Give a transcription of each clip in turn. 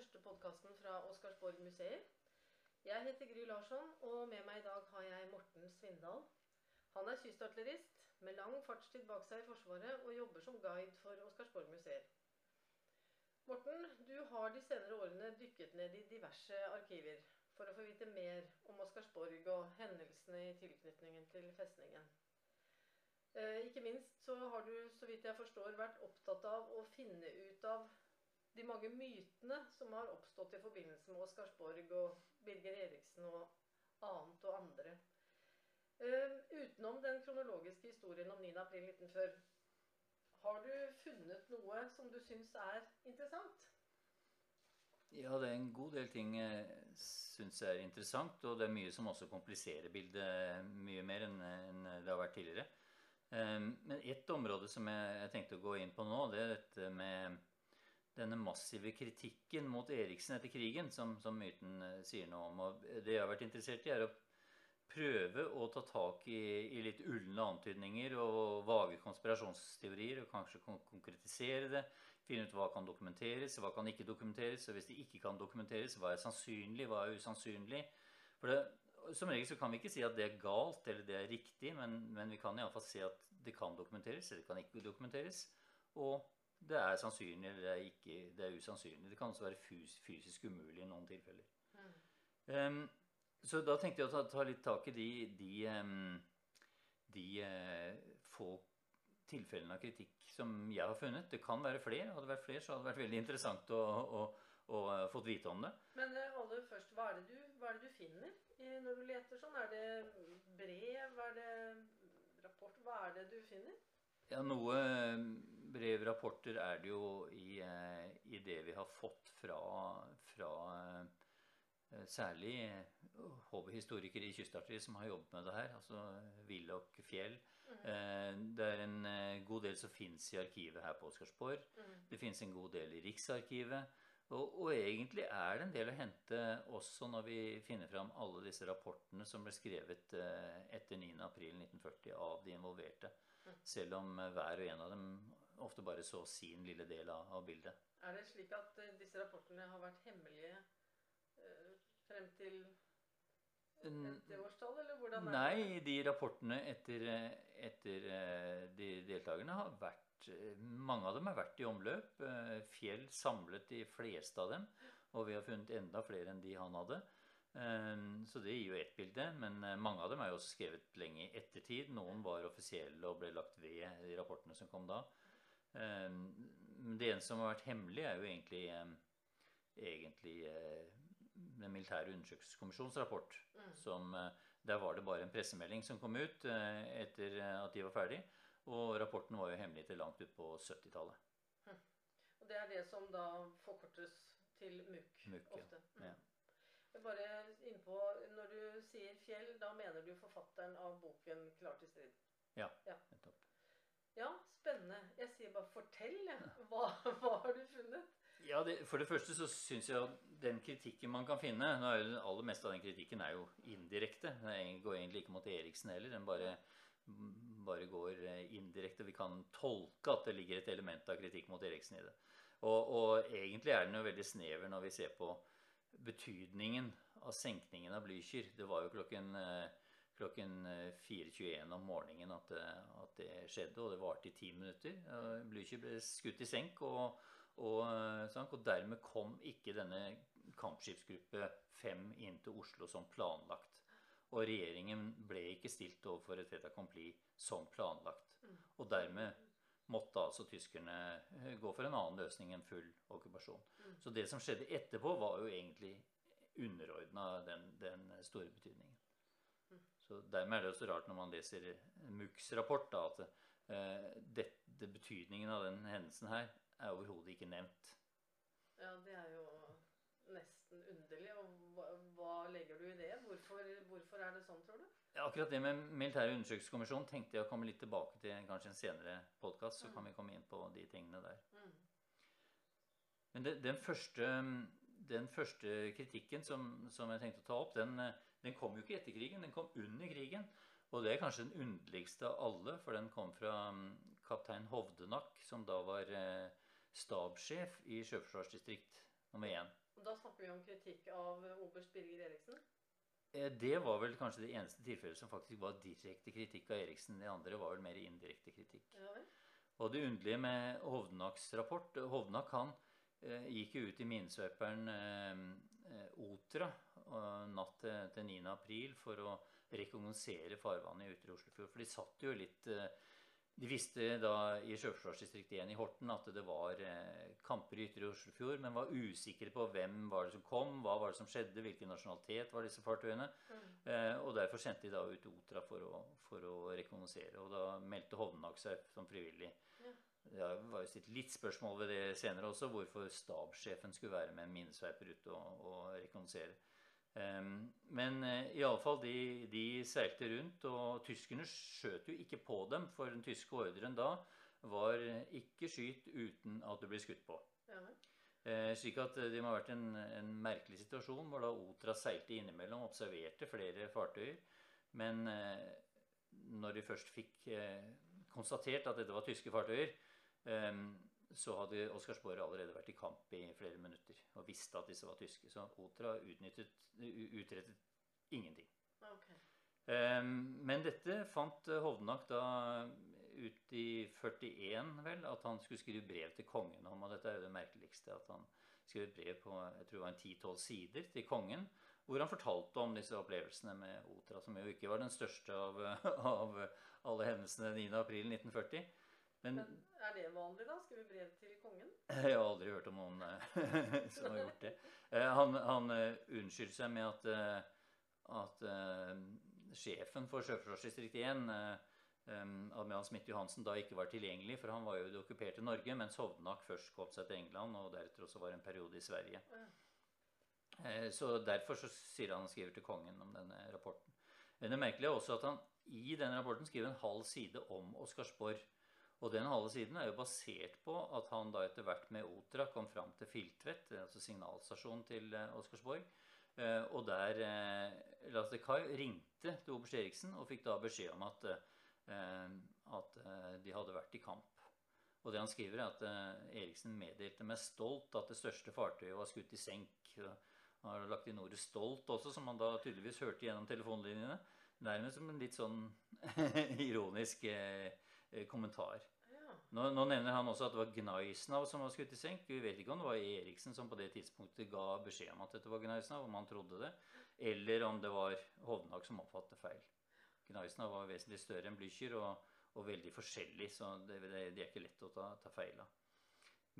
første podkasten fra Oscarsborg museer. Jeg heter Gry Larsson, og med meg i dag har jeg Morten Svindal. Han er kystartillerist med lang fartstid bak seg i Forsvaret og jobber som guide for Oscarsborg museer. Morten, du har de senere årene dykket ned i diverse arkiver for å få vite mer om Oscarsborg og hendelsene i tilknytningen til festningen. Eh, ikke minst så har du, så vidt jeg forstår, vært opptatt av å finne ut av de mange mytene som har oppstått i forbindelse med Oscarsborg og Birger Eriksen og annet og andre. Uh, utenom den kronologiske historien om 9.4.1940, har du funnet noe som du syns er interessant? Ja, det er en god del ting jeg syns er interessant. Og det er mye som også kompliserer bildet mye mer enn det har vært tidligere. Um, men ett område som jeg tenkte å gå inn på nå, det er dette med denne massive kritikken mot Eriksen etter krigen, som, som myten eh, sier noe om. Og det jeg har vært interessert i, er å prøve å ta tak i, i litt ulne antydninger og vage konspirasjonsteorier, og kanskje kon konkretisere det. Finne ut hva kan dokumenteres, hva kan ikke dokumenteres. Og hvis det ikke kan dokumenteres, hva er sannsynlig, hva er usannsynlig. For det, Som regel så kan vi ikke si at det er galt eller det er riktig, men, men vi kan iallfall si at det kan dokumenteres eller det kan ikke dokumenteres. Og det er sannsynlig eller det er, ikke, det er usannsynlig. Det kan også være fysisk umulig i noen tilfeller. Mm. Um, så da tenkte jeg å ta, ta litt tak i de, de, um, de uh, få tilfellene av kritikk som jeg har funnet. Det kan være flere. Hadde det vært flere, så hadde det vært veldig interessant å, å, å, å fått vite om det. Men uh, aller først, hva er, det du, hva er det du finner når du leter sånn? Er det brev? Er det rapport? Hva er det du finner? Ja, noe eh, brev, rapporter er det jo i, eh, i det vi har fått fra, fra eh, særlig HV-historikere i Kystartilleriet som har jobbet med det her, altså Willoch Fjell. Mm. Det er en god del som fins i arkivet her på Oscarsborg. Mm. Det fins en god del i Riksarkivet. Og, og, egentlig er det en del å hente også når vi finner fram alle disse rapportene som ble skrevet etter 9.4.1940 av de involverte. Selv om eh, hver og en av dem ofte bare så sin lille del av, av bildet. Er det slik at uh, disse rapportene har vært hemmelige uh, frem til 50-årstall, eller hvordan er Nei, de rapportene etter, etter de deltakerne har vært Mange av dem har vært i omløp. Fjell samlet de fleste av dem. Og vi har funnet enda flere enn de han hadde. Ehm, så det gir jo ett bilde. Men eh, mange av dem er jo også skrevet lenge i ettertid. Noen var offisielle og ble lagt ved i rapportene som kom da. Ehm, men det eneste som har vært hemmelig, er jo egentlig, ehm, egentlig eh, den militære undersøkelseskommisjonens rapport. Mm. Som, eh, der var det bare en pressemelding som kom ut etter at de var ferdig. Og rapporten var jo hemmelig til langt ut på 70-tallet. Hm. Og det er det som da forkortes til MUK, MUK ofte? Ja. Mm. Bare innpå, Når du sier fjell, da mener du forfatteren av boken 'Klar til strid'? Ja. ja. nettopp. Ja, spennende. Jeg sier bare 'fortell'. Hva, hva har du funnet? Ja, det, For det første så syns jeg at den kritikken man kan finne nå er Det aller meste av den kritikken er jo indirekte. Den går egentlig ikke mot Eriksen heller. Den bare, bare går eh, indirekte. Vi kan tolke at det ligger et element av kritikk mot Eriksen i det. Og, og egentlig er den jo veldig snever når vi ser på betydningen av senkningen av Blücher. Det var jo klokken, eh, klokken 4.21 eh, om morgenen at det, at det, skjedde, og det varte i ti minutter. Blücher ble skutt i senk, og, og, sånn, og, dermed kom ikke denne kampskipsgruppe 5 inn til Oslo som planlagt. Og regjeringen ble ikke stilt overfor et fait accompli som planlagt. Mm. Og dermed måtte altså tyskerne eh, gå for en annen løsning enn full okkupasjon. Mm. Så det som skjedde etterpå, var jo egentlig underordna den, den, store betydningen. Mm. Så Dermed er det også rart når man leser MUKs rapport, da, at uh, dette, betydningen av den hendelsen her er overhodet ikke nevnt. Ja, det er jo nesten underlig. Og hva, hva legger du i det? Hvorfor, hvorfor er det sånn, tror du? Akkurat det med militære undersøkelseskommisjon tenkte jeg å komme litt tilbake til kanskje en senere podkast. Så mm. kan vi komme inn på de tingene der. Mm. Men det, den, første, den, første, kritikken som, som, jeg tenkte å ta opp, den, den, kom jo ikke etter krigen. Den kom under krigen. Og det er kanskje den underligste av alle, for den kom fra mm, kaptein Hovdenak, som da var eh, stabssjef i Sjøforsvarsdistrikt nummer én. Og da snakker vi om kritikk av oberst Birger Eriksen? Eh, Det var vel kanskje det eneste tilfellet som faktisk var direkte kritikk av Eriksen. Det andre var vel mer indirekte kritikk. Ja vel? Og det underlige med Hovdenaks rapport Hovdenak han eh, gikk jo ut i minesveiperen eh, eh, Otra eh, natt til, til 9. april for å rekognosere farvannet i Ytre Oslofjord. For de satt jo litt eh, De visste da i Sjøforsvarsdistrikt 1 i Horten at det var eh, kamper i Ytre Oslofjord, men var usikre på hvem var det som kom, hva var det som skjedde, hvilken nasjonalitet var disse fartøyene. Mm. Eh, og derfor sendte de da ut Otra for å, for å rekognosere. Og da meldte Hovnak seg som frivillig. Ja. Det var jo stilt litt spørsmål ved det senere også, hvorfor stabssjefen skulle være med en minesveiper ut og, og rekognosere. Um, men uh, iallfall, de, de seilte rundt, og tyskerne skjøt jo ikke på dem, for den tyske ordren da var eh, ikke skyt uten at du blir skutt på. Ja? Eh, slik at eh, det må ha vært en, en merkelig situasjon hvor da Otra seilte innimellom, observerte flere fartøyer. Men eh, når de først fikk eh, konstatert at dette var tyske fartøyer, eh, så hadde Oscarsborg allerede vært i kamp i flere minutter og visste at disse var tyske. Så Otra utrettet ingenting. Okay. Eh, Men dette fant Hovdenak da ut i 41, vel, at han skulle skrive brev til kongen om. Og dette er jo det merkeligste, at han skrev brev på jeg tror det var en 10-12 sider til kongen, hvor han fortalte om disse opplevelsene med Otra, som jo ikke var den største av, av alle hendelsene 9.4.1940. Men Men er det vanlig, da? Skrive brev til kongen? jeg har aldri hørt om noen eh, som har gjort det. Eh, Han, han eh, unnskyldte seg med at, at sjefen for Sjøforsvarsdistrikt 1, eh, eh, admiral Smith Johansen, da ikke var tilgjengelig, for han var jo i det okkuperte Norge, mens Hovdenak først kom seg til England, og deretter også var en periode i Sverige. Så derfor så sier han han skriver til kongen om denne rapporten. Men det merkelige er også at han i den rapporten skriver en halv side om Oscarsborg. Og den halve siden er jo basert på at han da etter hvert med Otra kom fram til Filtvet, altså signalstasjonen til eh, Oscarsborg. Eh, Og der eh, Lasse Kai ringte til oberst Eriksen og fikk da beskjed om at, eh, at eh, de hadde vært i kamp. Og det han skriver, er at eh, Eriksen meddelte med stolt at det største fartøyet var skutt i senk. Han har lagt inn ordet 'stolt' også, som han da tydeligvis hørte gjennom telefonlinjene. Nærmest som en litt sånn ironisk eh, eh, kommentar. Ja. Nå, nå nevner han også at det var Gnaisnav som var skutt i senk. Vi vet ikke om det var Eriksen som på det tidspunktet ga beskjed om at dette var Gnaisnav, om han trodde det, eller om det var Hovnak som oppfattet feil. Gnaisnav var vesentlig større enn Blücher og, og veldig forskjellig, så det, det, det er ikke lett å ta, ta feil av.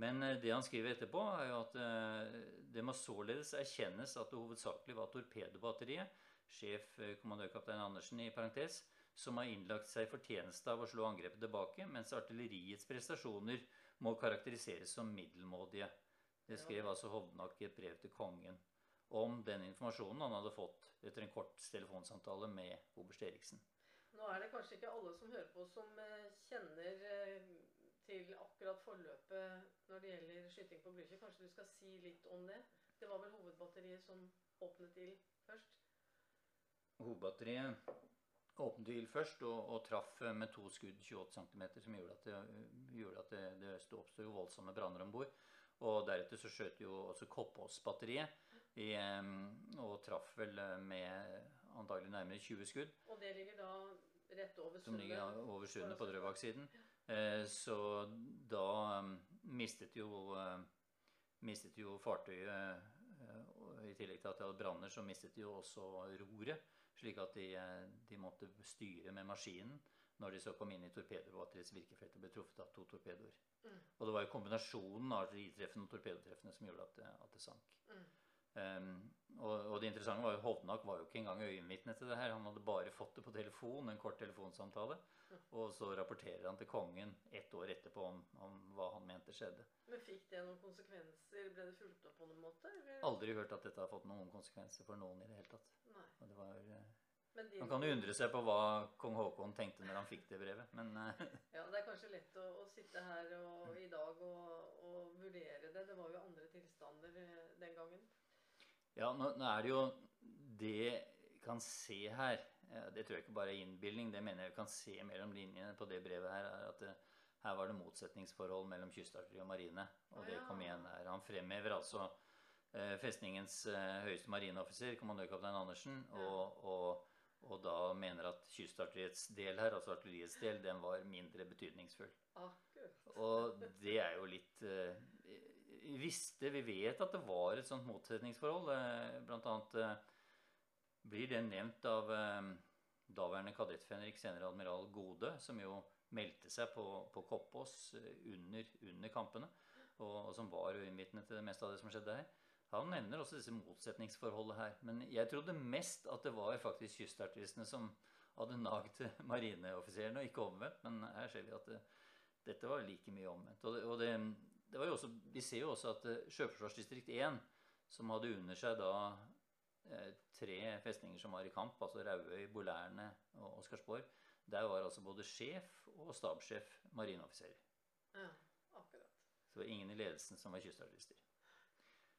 Men eh, det han skriver etterpå, er jo at eh, det må således erkjennes at det hovedsakelig var torpedobatteriet, sjef eh, kommandørkaptein Andersen i parentes, som har innlagt seg fortjeneste av å slå angrepet tilbake, mens artilleriets prestasjoner må karakteriseres som middelmådige. Det skrev altså Hovdenak i et brev til kongen om den informasjonen han hadde fått etter en kort telefonsamtale med oberst Eriksen. Nå er det kanskje ikke alle som hører på, som eh, kjenner eh, til akkurat forløpet når det gjelder skyting på Blücher. Kanskje du skal si litt om det? Det var vel hovedbatteriet som åpnet ild først? Hovedbatteriet åpnet ild først og, og traff eh, med to skudd 28 cm, som gjorde at det, gjorde at det, det oppstod jo voldsomme branner om bord. Og deretter så skjøt jo også Koppås-batteriet og traff vel eh, med antagelig nærmere 20 skudd. Og det ligger da rett over som ligger over sundet på Drøbak-siden. Eh, så da mistet jo mistet jo fartøyet eh, I tillegg til at det hadde branner, så mistet de jo også roret. Slik at de, eh, de måtte styre med maskinen når de så kom inn i torpedobatteriets virkefelt og ble truffet av to torpedoer. Mm. Og det var jo kombinasjonen av artilleritreffene og torpedotreffene som gjorde at det, at det sank. Mm. Um, og, og det interessante var jo Hovnak var jo ikke engang øyenvitne til det her. Han hadde bare fått det på telefon, en kort telefonsamtale. Og så rapporterer han til kongen ett år etterpå om, om hva han mente skjedde. Men fikk det noen konsekvenser? Ble det fulgt opp på noen måte? Eller? Aldri hørt at dette har fått noen konsekvenser for noen i det hele tatt. Det var, eh, din, man kan jo undre seg på hva kong Haakon tenkte når han fikk det brevet, men eh, Ja, Det er kanskje lett å, å sitte her og, i dag og, og vurdere det. Det var jo andre tilstander eh, den gangen. Ja, nå, nå er det jo Det vi kan se her eh, Det tror jeg ikke bare er innbilning. Det mener jeg vi kan se mellom linjene på det brevet her. er at det, Her var det motsetningsforhold mellom kystartilleri og marine. Og det kom igjen der. Han fremhever altså eh, festningens eh, høyeste marineoffiser, kommandørkaptein Andersen, og, og, og da mener at kystartilleriets del her, altså artilleriets del, den var mindre betydningsfull. Og det er jo litt eh, visste, vi vet at det var et sånt motsetningsforhold. eh, Blant annet eh, blir det nevnt av eh, daværende kadett-fenrik, senere admiral Gode, som jo meldte seg på, på Koppås under, under kampene, og, og som var øyenvitne til det meste av det som skjedde her. Han nevner også disse motsetningsforholdet her. Men jeg trodde mest at det var faktisk kystartistene som hadde nagd marineoffiserene, og ikke omvendt. Men her ser vi at det, dette var like mye omvendt. Og det, og det, det var jo også, vi ser jo også at eh, Sjøforsvarsdistrikt 1, som hadde under seg da eh, tre festninger som var i kamp, altså Rauøy, Bolærne og Oscarsborg, der var altså både sjef og stabssjef marineoffiserer. Ja, akkurat. Så det var ingen i ledelsen som var kystartister.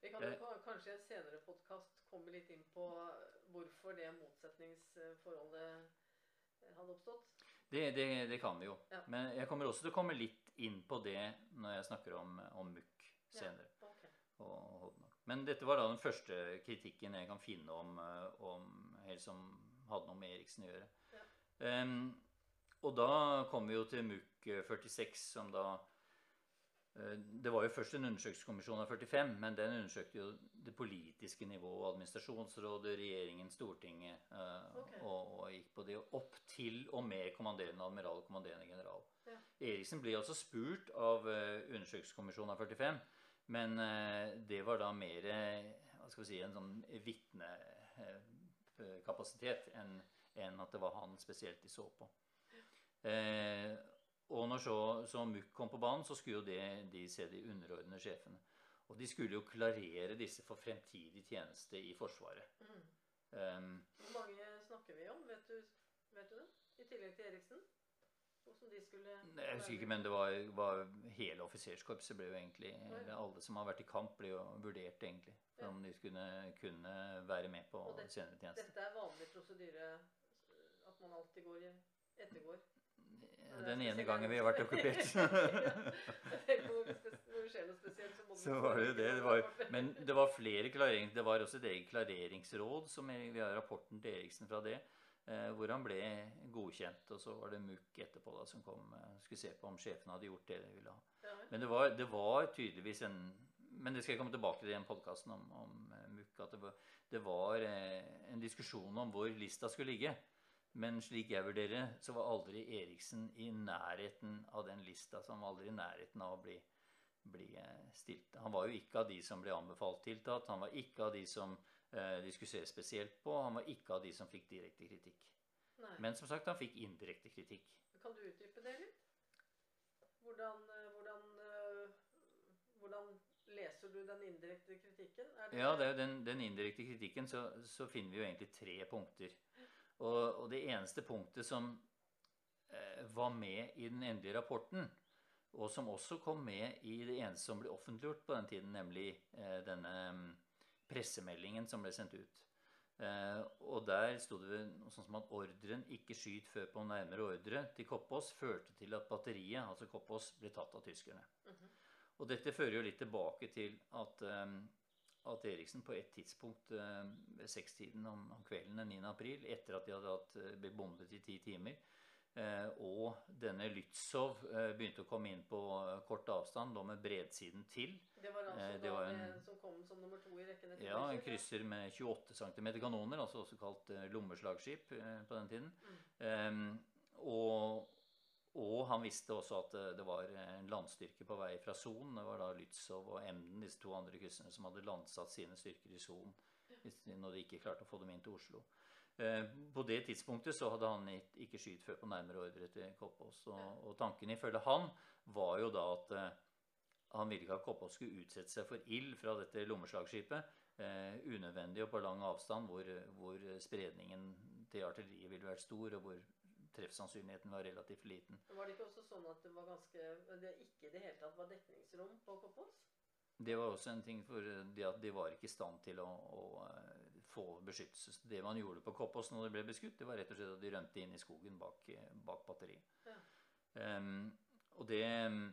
Vi kan jo Eh. kanskje i en senere podkast komme litt inn på hvorfor det motsetningsforholdet hadde oppstått. Det, det, det kan vi jo. Ja. Men jeg kommer også til å komme litt inn på det når jeg snakker om, om MUK senere. Ja, okay. Men dette var da den første kritikken jeg kan finne om, eh, om helt som hadde noe med Eriksen å gjøre. Ja. Um, og da kom vi jo til MUK 46, som da eh, Det var jo først en undersøkelseskommisjon av 45, men den undersøkte jo det politiske nivået, administrasjonsrådet, regjeringen, Stortinget, Okay. Og, og gikk på det opp til og med kommanderende admiral og kommanderende general. Ja. Eriksen ble altså spurt av eh, undersøkelseskommisjonen av 45, men eh, det var da mer eh, hva skal vi si, en sånn vitnekapasitet enn en at det var han spesielt de så på. Eh, og når så, så MUK kom på banen, så skulle jo det, de se de underordnede sjefene. Og de skulle jo klarere disse for fremtidig tjeneste i Forsvaret. Mm. Um, Hvor mange snakker vi om? Vet du, vet du det? I tillegg til Eriksen? Hvordan de skulle jeg husker ikke, men det var, var hele offiserskorpset ble jo egentlig eller Alle som har vært i kamp, ble jo vurdert egentlig. For om de skulle kunne være med på det- senere tjeneste. Dette er vanlig prosedyre at man alltid går ettergår. Den ene spesielt- gangen vi har vært okkupert. Så var det jo det. det var, men det var flere klarering, det var også et eget klareringsråd, som vi har rapporten til Eriksen fra det, eh, hvor han ble godkjent. Og så var det MUK etterpå da, som kom, eh, skulle se på om sjefen hadde gjort det de ville ha. Men det var, det var tydeligvis en Men det skal jeg komme tilbake til i den podkasten om, om eh, MUK. At det var, det var en diskusjon om hvor lista skulle ligge. Men slik jeg vurderer det, så var aldri Eriksen i nærheten av den lista. Så han var aldri i nærheten av å bli, bli eh, stilt. Han var jo ikke av de som ble anbefalt tiltatt. Han var ikke av de som eh, de skulle se spesielt på. Han var ikke av de som fikk direkte kritikk. Nei. Men som sagt, han fikk indirekte kritikk. Kan du utdype det litt? Hvordan, eh, hvordan, eh, hvordan leser du den indirekte kritikken? Er Ja, det er jo den, den indirekte kritikken, så, så finner vi jo egentlig tre punkter. Og, og det eneste punktet som eh, var med i den endelige rapporten, og som også kom med i det eneste som ble offentliggjort på den tiden, nemlig eh, denne mm, pressemeldingen som ble sendt ut. Eh, og der sto det noe sånt som at ordren 'ikke skyt før på nærmere ordre' til Koppås førte til at batteriet, altså Koppås, ble tatt av tyskerne. Mhm. Og dette fører jo litt tilbake til at, eh, at Eriksen på et tidspunkt eh, ved sekstiden om, om kvelden den 9. april, etter at de hadde hatt, eh, blitt bombet i ti timer, eh, og denne Lützow begynte å komme inn på kort avstand, da med bredsiden til, Det var altså det var en- som kom som nummer to i rekken ja, en krysser med 28 cm kanoner, altså også kalt lommeslagskip på den tiden. Mm. Em, og, og han visste også at eh, det var en landstyrke på vei fra Son. Det var da Lützow og Emden, disse to andre krysserne, som hadde landsatt sine styrker i Son når de ikke klarte å få dem inn til Oslo. Eh, På det tidspunktet så hadde han ikke skyet før på nærmere ordre til Koppås. Og, og tanken ifølge han var jo da at eh, han ville ikke at Koppås skulle utsette seg for ild fra dette lommeslagskipet. Eh, unødvendig og på lang avstand, hvor, hvor spredningen til artilleriet ville vært stor, og hvor treffsannsynligheten var relativt liten. Var det ikke også sånn at det var ganske det ikke i det hele tatt var dekningsrom på Koppås? Det var også en ting for det at de var ikke i stand til å, å eh, få beskyttelse. Det man gjorde på Koppås når de ble beskutt, det var rett og slett at de rømte inn i skogen bak, eh, bak batteriet. Ja. Um, og det um,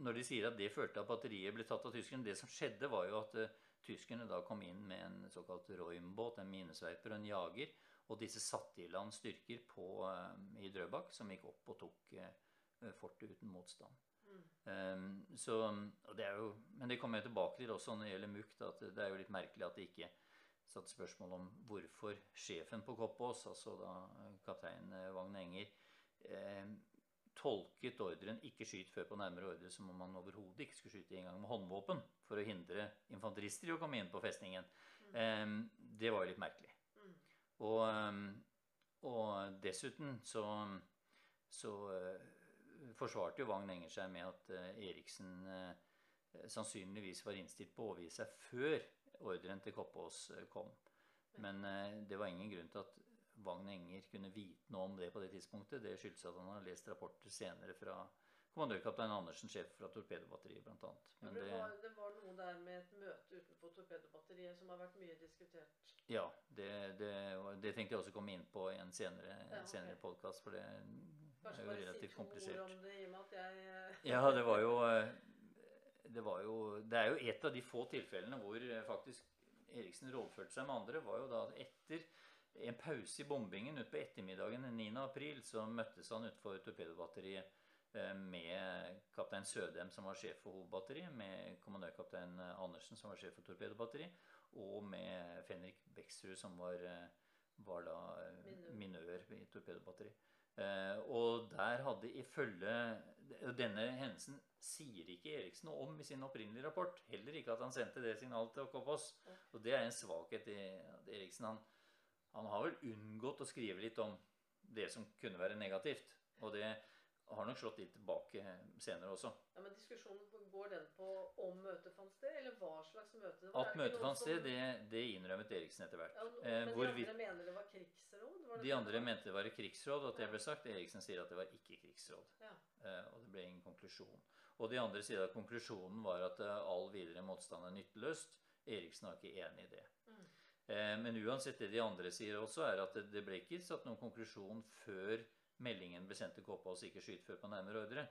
når de sier at det førte at batteriet ble tatt av tyskerne Det som skjedde, var jo at uh, tyskerne da kom inn med en såkalt Roim-båt, en minesveiper og en jager. Og disse satte i land styrker på, uh, i Drøbak som gikk opp og tok uh, fortet uten motstand. Mm. Så, det jo, men det kommer jeg tilbake til også når det gjelder Munch. At det er jo litt merkelig at det ikke satte spørsmål om hvorfor sjefen på Koppås, altså da kaptein Vagn Enger, eh, tolket ordren 'ikke skyt før på nærmere ordre' som om man overhodet ikke skulle skyte engang med håndvåpen for å hindre infanterister i å komme inn på festningen. Mm. Um, det var jo litt merkelig. Og, um, og, dessuten så, så uh, forsvarte jo Vagn Enger seg med at uh, Eriksen uh, sannsynligvis var innstilt på å overgi seg før ordren til Koppås kom. Men det var ingen grunn til at Vagn Enger kunne vite noe om det på det tidspunktet, det skyldes at han har lest rapporter senere fra kommandørkaptein Andersen, sjef fra torpedobatteriet bl.a. Men det, var, det var noe der med et møte utenfor torpedobatteriet som har vært mye diskutert? Ja, det, det, det tenkte jeg også komme inn på i en senere, ja, okay. senere podkast, for det Kanskje er jo relativt komplisert. Kanskje bare si to ord om det i og med at jeg eh, Ja, det var jo det, var jo, det er jo et av de få tilfellene hvor faktisk Eriksen rådførte seg med andre, var jo da etter en pause i bombingen utpå ettermiddagen den 9. april så møttes han utenfor torpedobatteriet eh, med kaptein Sødem, som var sjef for hovedbatteri, med kommandørkaptein Andersen, som var sjef for torpedobatteri, og med Fenrik Beksrud, som var, eh, var da eh, minør i torpedobatteri. Og der hadde ifølge Denne hendelsen sier ikke Eriksen noe om i sin opprinnelige rapport. Heller ikke at han sendte det signalet til Koppås. Og det er en svakhet i Eriksen. Han, han har vel unngått å skrive litt om det som kunne være negativt. Og det har nok slått litt tilbake senere også. Ja, Men diskusjonen, går den på om møtet fant sted, eller hva slags møte det var? At møtet fant sted, det, det, innrømmet Eriksen etter hvert. Ja, men Hvor de andre vi, mener det var krigsråd? Var de andre mente det var krigsråd, og at det ble sagt. Eriksen sier at det var ikke krigsråd. Ja. Eh, og det ble ingen konklusjon. Og de andre sier at konklusjonen var at eh, all videre motstand er nytteløst. Eriksen var ikke enig i det. Mm. Eh, men uansett det de andre sier også, er at det ble ikke satt noen konklusjon før meldingen ble sendt til Kåpaas ikke skyt før på nærmere ordre.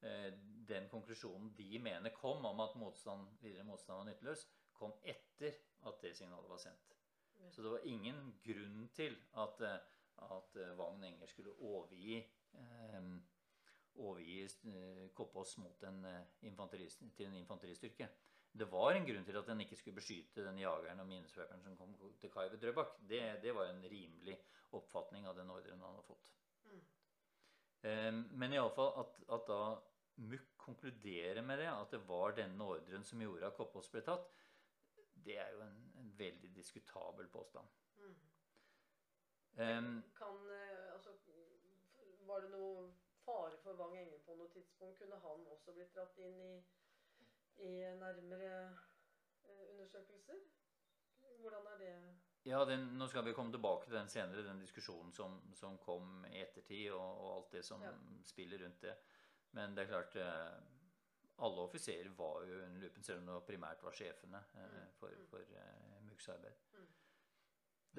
Eh, den konklusjonen de mener kom om at motstand, videre motstand var nytteløs, kom etter at det signalet var sendt. Så det var ingen grunn til at, eh, at Vagn Enger skulle overgi, eh, overgi Koppås mot en, til en infanteristyrke. Det var en grunn til at den ikke skulle beskyte den jageren og minesvøperen som kom til kai ved Drøbak. Det, det, var en rimelig oppfatning av den ordren han hadde fått. Um, men iallfall at, at da Muck konkluderer med det, at det var denne ordren som gjorde at Koppås ble tatt, det er jo en, en veldig diskutabel påstand. Mm. Um, kan, eh, altså, var det noe fare for Wang Enge på noe tidspunkt? Kunne han også blitt dratt inn i i nærmere eh, undersøkelser? Hvordan er det Ja, den, Nå skal vi komme tilbake til den senere, den diskusjonen som, som kom i ettertid, og, og alt det som ja. spiller rundt det. Men det er klart eh, Alle offiserer var jo under lupen, selv om det primært var sjefene eh, mm. for, mm. for eh, Munchs arbeid. Mm.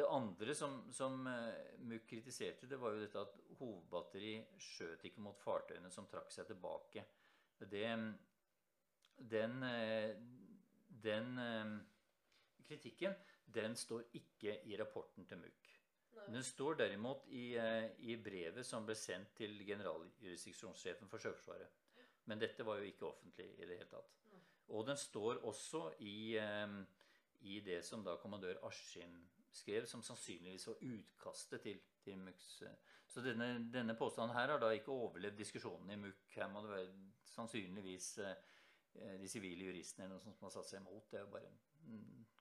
Det andre som, som uh, kritiserte, det var jo dette at hovedbatteri skjøt ikke mot fartøyene som trakk seg tilbake. Det, den, den kritikken den står ikke i rapporten til MUK. Den står derimot i, eh, i, brevet som ble sendt til generaljurisdiksjonssjefen for Sjøforsvaret. Men dette var jo ikke offentlig i det hele tatt. Og den står også i, i det som da kommandør Askim skrev, som sannsynligvis var utkastet til, til MUKs Så denne, denne, påstanden her har da ikke overlevd diskusjonen i MUK. Her må det være sannsynligvis Eh, de sivile juristene eller noe som har satt seg imot. Det er jo bare mm,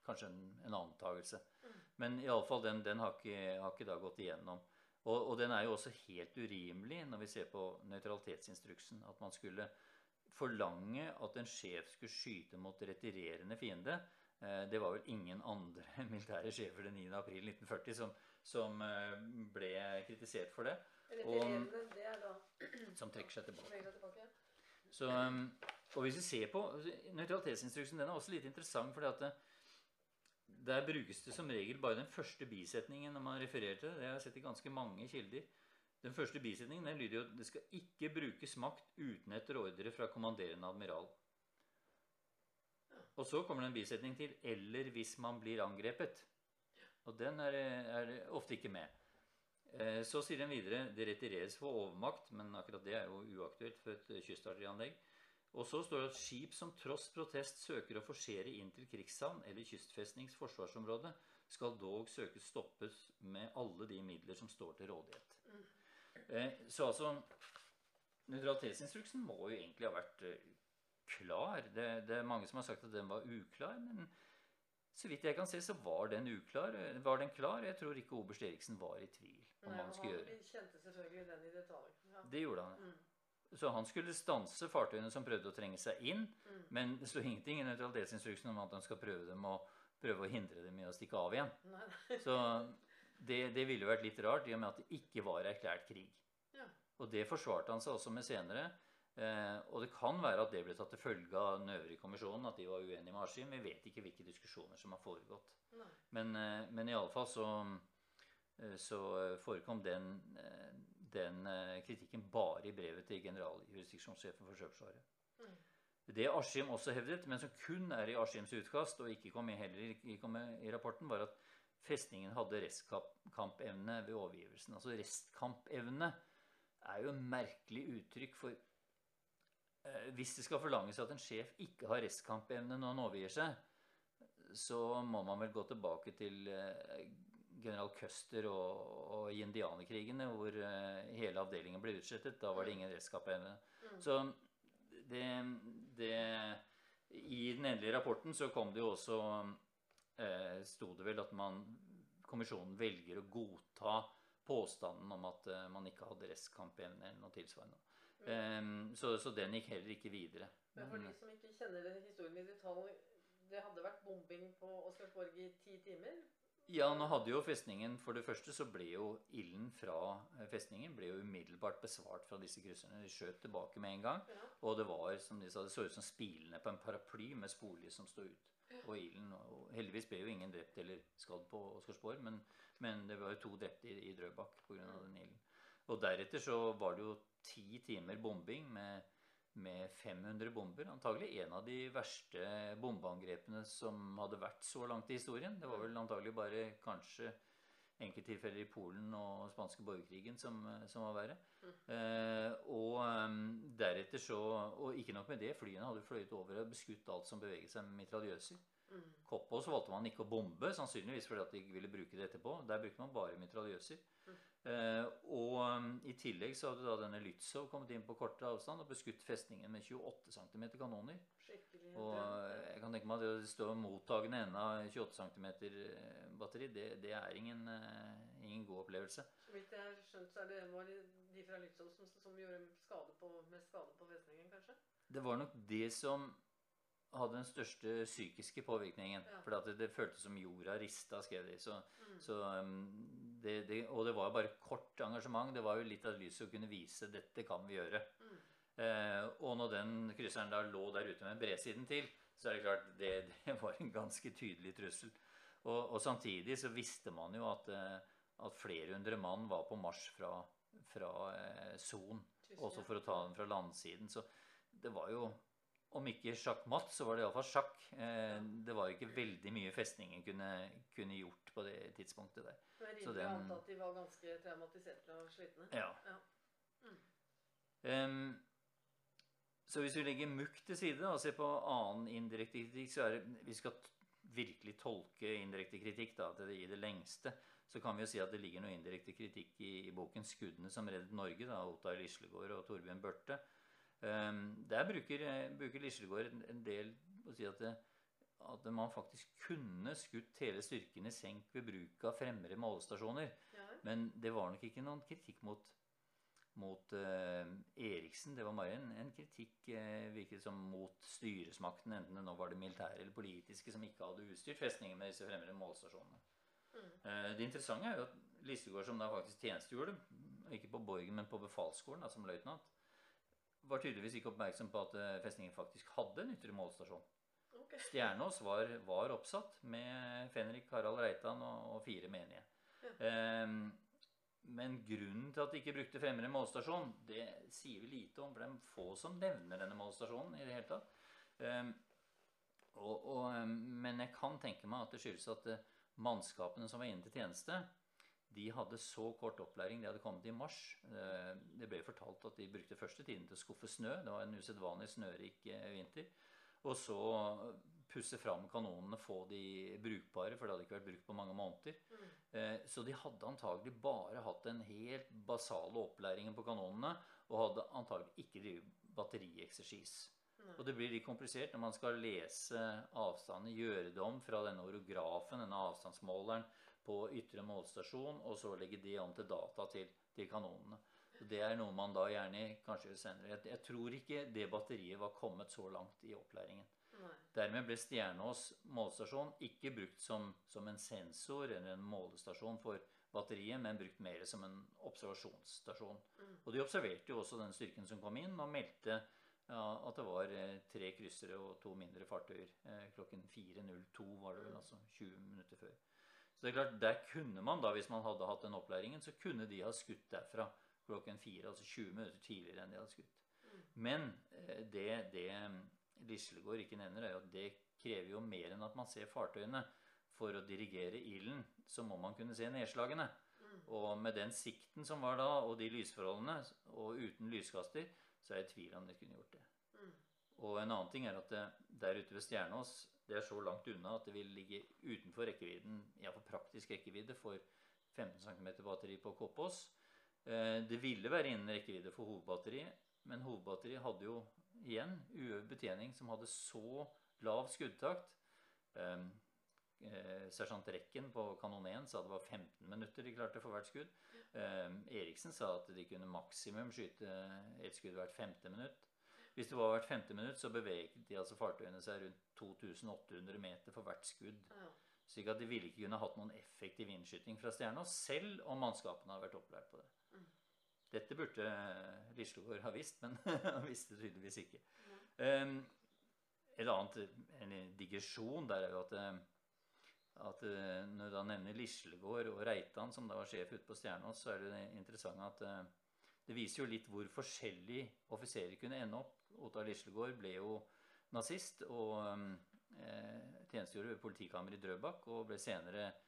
kanskje en, en antakelse. Mm. Men iallfall den, den har ikke, har ikke da gått igjennom. Og, og, den er jo også helt urimelig når vi ser på nøytralitetsinstruksen. At man skulle forlange at en sjef skulle skyte mot retirerende fiende. Eh, det var vel ingen andre militære sjefer den 9. april 1940 som, som eh, ble kritisert for det. Retirerende, det er da Som trekker seg tilbake. Så, um, og hvis vi ser på Nøytralitetsinstruksen den er også litt interessant. fordi at det, Der brukes det som regel bare den første bisetningen når man refererer til det. Det har jeg sett i ganske mange kilder. Den første bisetningen den lyder jo at det skal ikke brukes makt uten etter ordre fra kommanderende admiral. Og så kommer det en bisetning til 'eller hvis man blir angrepet'. Og den er, er ofte ikke med. Eh, så sier den videre 'det retireres for overmakt', men akkurat det er jo uaktuelt for et kystartillerianlegg. Og så står det at skip som tross protest søker å forsere inn til krigshavn eller kystfestnings forsvarsområde, skal dog søkes stoppes med alle de midler som står til rådighet. Eh, så altså Nøytralitetsinstruksen må jo egentlig ha vært eh, klar. Det, det, er mange som har sagt at den var uklar, men så vidt jeg kan se, så var den uklar. Var den klar? Jeg tror ikke oberst Eriksen var i tvil om hva han skulle gjøre. Han kjente selvfølgelig den i detalj. Ja. Det gjorde han. Mm. Så han skulle stanse fartøyene som prøvde å trenge seg inn, Mm. men det står ingenting i nøytralitetsinstruksen om at han skal prøve, dem å, prøve å hindre dem i å stikke av igjen. Nei. Så det, det ville vært litt rart i og med at det ikke var erklært krig. Ja. Og det forsvarte han seg også med senere. Eh, og det kan være at det ble tatt til følge av den øvrige kommisjonen, at de var uenige med Askim. Vi vet ikke hvilke diskusjoner som har foregått. nei. Men, eh, men iallfall så, eh, så forekom den, eh, den eh, kritikken bare i brevet til generaljurisdiksjonssjefen for Sjøforsvaret. Mm. Det Askim også hevdet, men som kun er i Askims utkast, og ikke kom med heller ikke kom med i rapporten, var at festningen hadde restkampevne ved overgivelsen. Altså restkampevne er jo et merkelig uttrykk for eh, Hvis det skal forlanges at en sjef ikke har restkampevne når han overgir seg, så må man vel gå tilbake til eh, general Custer og, og i indianerkrigene, hvor eh, hele avdelingen ble utslettet. Da var det ingen restkampevne. Mm. Så det, det I den endelige rapporten så kom det jo også eh, Sto det vel at man Kommisjonen velger å godta påstanden om at eh, man ikke hadde restkampevne eller noe tilsvarende. Eh, så, så den gikk heller ikke videre. Men for de som ikke kjenner historien i detalj, det hadde vært bombing på Oscarsborg i ti timer? Ja, nå hadde jo festningen For det første så ble jo ilden fra eh, festningen ble jo umiddelbart besvart fra disse krysserne. De skjøt tilbake med en gang. Ja. Og det var, som de sa, det så ut som spilene på en paraply med sporlys som stod ut. Og ilden og Heldigvis ble jo ingen drept eller skadd på Oscarsborg, men, men det var jo to drepte i, i Drøbak pga. den ilden. Og deretter så var det jo ti timer bombing med, med 500 bomber. Antagelig en av de verste bombeangrepene som hadde vært så langt i historien. Det var vel antagelig bare kanskje enkelttilfeller i Polen og spanske borgerkrigen som, som var verre. Eh, og eh, deretter så Og ikke nok med det, flyene hadde fløyet over og beskutt alt som beveget seg med mitraljøser. Mm. Koppås valgte man ikke å bombe, sannsynligvis fordi at de ikke ville bruke det etterpå. Der brukte man bare mitraljøser. Eh, og um, i tillegg så hadde da denne Lützow kommet inn på kortere avstand og beskutt festningen med 28 cm kanoner. Skikkelig Og jeg kan tenke meg at det å stå mottagende ende av 28 cm batteri, det, det er ingen, eh, ingen god opplevelse. Så vidt jeg har skjønt, så er det var de fra Lützow som, som gjorde skade på, mest skade på festningen, kanskje? Det var nok det som hadde den største psykiske påvirkningen. Ja. For det, det føltes som jorda rista, skrev de. Så, Mm. så um, det, det, og det var jo bare kort engasjement. Det var jo litt av lyset å kunne vise dette kan vi gjøre. Mm. Eh, og når den krysseren da lå der ute med bredsiden til, så er det klart det, det var en ganske tydelig trussel. Og, og samtidig så visste man jo at, eh, at flere hundre mann var på marsj fra, fra eh, Son, også for å ta den fra landsiden. Så det var jo om ikke sjakkmatt, så var det iallfall sjakk. Eh, det var ikke veldig mye festningen kunne, kunne gjort på det tidspunktet der. Det er Så rimelig å anta at de var ganske traumatiserte og slitne. Ja. Ja. Mm. Em, så hvis vi legger mukk til side og ser på annen indirekte kritikk, så er det Vi skal virkelig tolke indirekte kritikk da, det, i det lengste. Så kan vi jo si at det ligger noe indirekte kritikk i, i boken 'Skuddene som reddet Norge', da, Ottar Lislegård og Torbjørn Børte. Um, der bruker, bruker Lislegård en, en del å si at, det, at man faktisk kunne skutt hele styrken i senk ved bruk av fremmere målestasjoner. Ja. Men det var nok ikke noen kritikk mot, mot eh, Eriksen. Det var bare en, en kritikk eh, virket som mot styresmakten, enten det nå var det militære eller politiske, som ikke hadde utstyrt festningen med disse fremmede målstasjonene. Mm. Eh, det interessante er jo at Listegård, som da faktisk tjenestegjorde, ikke på Borgen, men på befalsskolen da, som løytnant, var tydeligvis ikke oppmerksom på at eh, festningen faktisk hadde en ytre målstasjon. Okay. Stjernås var, var oppsatt med Fenrik, Harald Reitan og, og fire menige. Ja. Ehm, men grunnen til at de ikke brukte Fremre målstasjon, det sier vi lite om. For det er få som nevner denne målstasjonen i det hele tatt. Um, og, og, men jeg kan tenke meg at det skyldes at uh, mannskapene som var inne til tjeneste, de hadde så kort opplæring. De hadde kommet i mars. Uh, det ble fortalt at de brukte første tiden til å skuffe snø. Det var en usedvanlig snørik uh, vinter. Og så pusse fram kanonene, få de brukbare, for det hadde ikke vært brukt på mange måneder. Mm. Eh, så de hadde antagelig bare hatt den helt basale opplæringen på kanonene, og hadde antagelig ikke drevet batterieksersis. Mm. Og det blir litt komplisert når man skal lese avstanden, gjøre det om fra denne orografen, denne avstandsmåleren, på ytre målstasjon, og så legge det om til data til, til kanonene. Så Det er noe man da gjerne kanskje senere. Jeg, jeg tror ikke det batteriet var kommet så langt i opplæringen. Dermed ble Stjernås målestasjon ikke brukt som, som, en sensor eller en målestasjon for batteriet, men brukt mer som en observasjonsstasjon. Mm. Og de observerte jo også den styrken som kom inn, og meldte ja, at det var eh, tre kryssere og to mindre fartøyer. Eh, klokken 4.02 var det vel, altså 20 minutter før. Så det er klart, Der kunne man da, hvis man hadde hatt den opplæringen, så kunne de ha skutt derfra klokken 4, altså 20 minutter tidligere enn de hadde skutt. Mm. Men eh, det, det Lislegård ikke nevner, er jo at det krever jo mer enn at man ser fartøyene. For å dirigere ilden så må man kunne se nedslagene. Mm. Og med den sikten som var da, og de lysforholdene, og uten lyskaster, så er jeg i tvil om de kunne gjort det. Mm. Og en annen ting er at det, der ute ved Stjernås det er så langt unna at det vil ligge utenfor rekkevidden, iallfall praktisk rekkevidde, for 15 cm batteri på Koppås. Eh, det ville være innen rekkevidde for hovedbatteriet, men hovedbatteriet hadde jo igjen uøvd betjening som hadde så lav skuddtakt. Um, eh, Sersjant Rekken på kanon 1 sa det var 15 minutter de klarte for hvert skudd. Eh, Eriksen sa at de kunne maksimum skyte ett skudd hvert femte minutt. Hvis det var hvert femte minutt, så beveget de altså fartøyene seg rundt 2800 meter for hvert skudd. Slik at de ville ikke kunne hatt noen effektiv innskyting fra stjerna, selv om mannskapene hadde vært opplært på det. Dette burde Lislegård ha visst, men han visste tydeligvis ikke. Um, et annet, En digresjon der er jo at, eh, at eh, når du da nevner Lislegård og Reitan, som da var sjef ute på Stjernås, så er det interessant at det viser jo litt hvor forskjellig offiserer kunne ende opp. Ottar Lislegård ble jo nazist og um, eh, tjenestegjorde ved politikammeret i Drøbak og ble senere eh,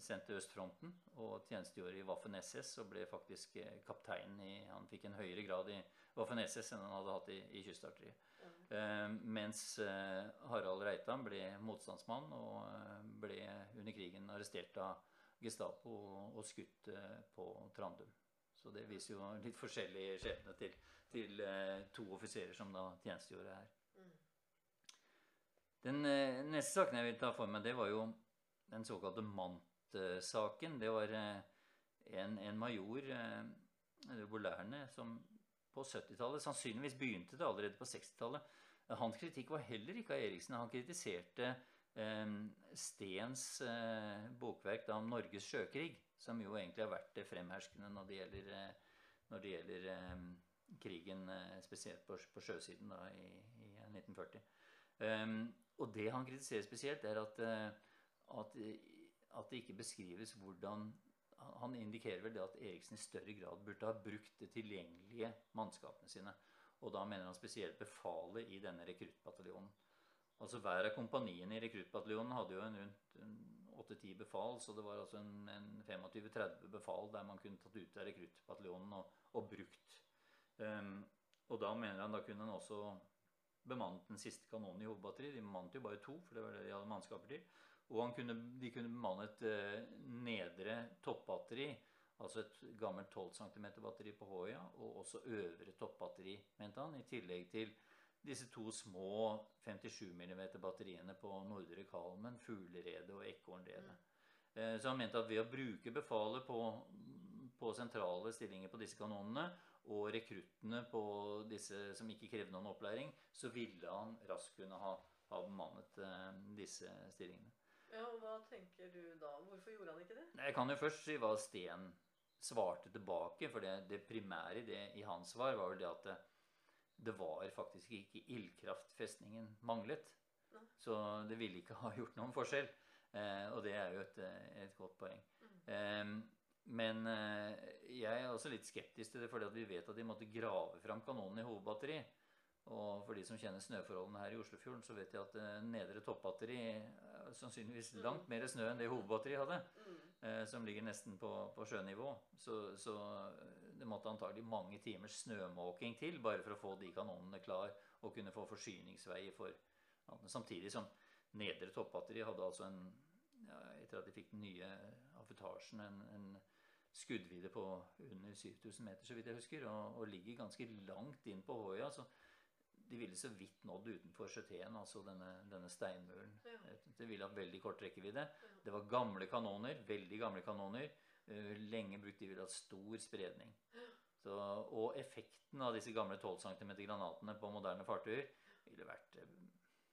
sendt til østfronten og tjenestegjorde i Waffen SS og ble faktisk eh, kaptein i Han fikk en høyere grad i Waffen SS enn han hadde hatt i, i kystartilleriet. Eh, mens eh, Harald Reitan ble motstandsmann og eh, ble under krigen arrestert av Gestapo og, skutt eh, på Trandum. Så det viser jo litt forskjellig skjebne til, til to offiserer som da tjenestegjorde her. Mm. Den neste saken jeg vil ta for meg, det var jo den såkalte Mant-saken. Det var eh, en, en major, eh, Bolærne, som på 70-tallet Sannsynligvis begynte det allerede på 60-tallet. Hans kritikk var heller ikke av Eriksen. Han kritiserte eh, Stens eh, bokverk da, om Norges sjøkrig, som jo egentlig har vært det fremherskende når det gjelder, eh, når det gjelder eh, krigen, spesielt på, på sjøsiden da, i, i 1940. og det han kritiserer spesielt, er at at, at, det ikke beskrives hvordan Han indikerer vel det at Eriksen i større grad burde ha brukt det tilgjengelige mannskapene sine. Og da mener han spesielt befalet i denne rekruttbataljonen. Altså Hver av kompaniene i rekruttbataljonen hadde jo en rundt 8-10 befal, så det var altså en, en 25-30 befal der man kunne tatt ut av rekruttbataljonen og, og, brukt. Um, og da mener han da kunne han også bemannet den siste kanonen i hovedbatteriet. De bemannet jo bare to, for det var det de hadde mannskaper til. Og kunne, de kunne bemanne et uh, nedre toppbatteri, altså et gammelt 12 cm batteri på Hoia, og også øvre toppbatteri, mente han, i tillegg til disse to små 57 mm batteriene på Nordre Kalmen, Fugleredet og Ekornredet. Mm. Så han mente at ved å bruke befalet på, på sentrale stillinger på disse kanonene, og rekruttene på disse som ikke krevde noen opplæring, så ville han raskt kunne ha, ha bemannet uh, disse stillingene. Ja, og Hva tenker du da? Hvorfor gjorde han ikke det? Jeg kan jo først si hva Sten svarte tilbake. For det, det primære det, i hans svar var vel det at det, det var faktisk ikke ildkraftfestningen manglet. Nei. Så det ville ikke ha gjort noen forskjell. Eh, og det er jo et, et godt poeng. Mm. Eh, men eh, jeg er også litt skeptisk til det, fordi at vi vet at de måtte grave fram kanonen i hovedbatteri. Og for de som kjenner snøforholdene her i Oslofjorden, så vet de at eh, nedre toppbatteri er sannsynligvis langt mer snø enn det hovedbatteriet hadde. Mm. Eh, som ligger nesten på, på sjønivå. Så, så det måtte antagelig mange timers snømåking til bare for å få de kanonene klar og kunne få forsyningsveier for Samtidig som nedre toppbatteri hadde altså en ja, Etter at de fikk den nye affutasjen, en, en skuddvidde på under 7000 meter, så vidt jeg husker, og, og ligger ganske langt inn på Håøya. Så de ville så vidt nådd utenfor Sjøteen, altså denne, denne steinmuren. Ja. Det ville ha veldig kort rekkevidde. Det var gamle kanoner, veldig gamle kanoner. Uh, lenge brukt. De ville hatt stor spredning. Så, og effekten av disse gamle 12 cm granatene på moderne fartøyer ville vært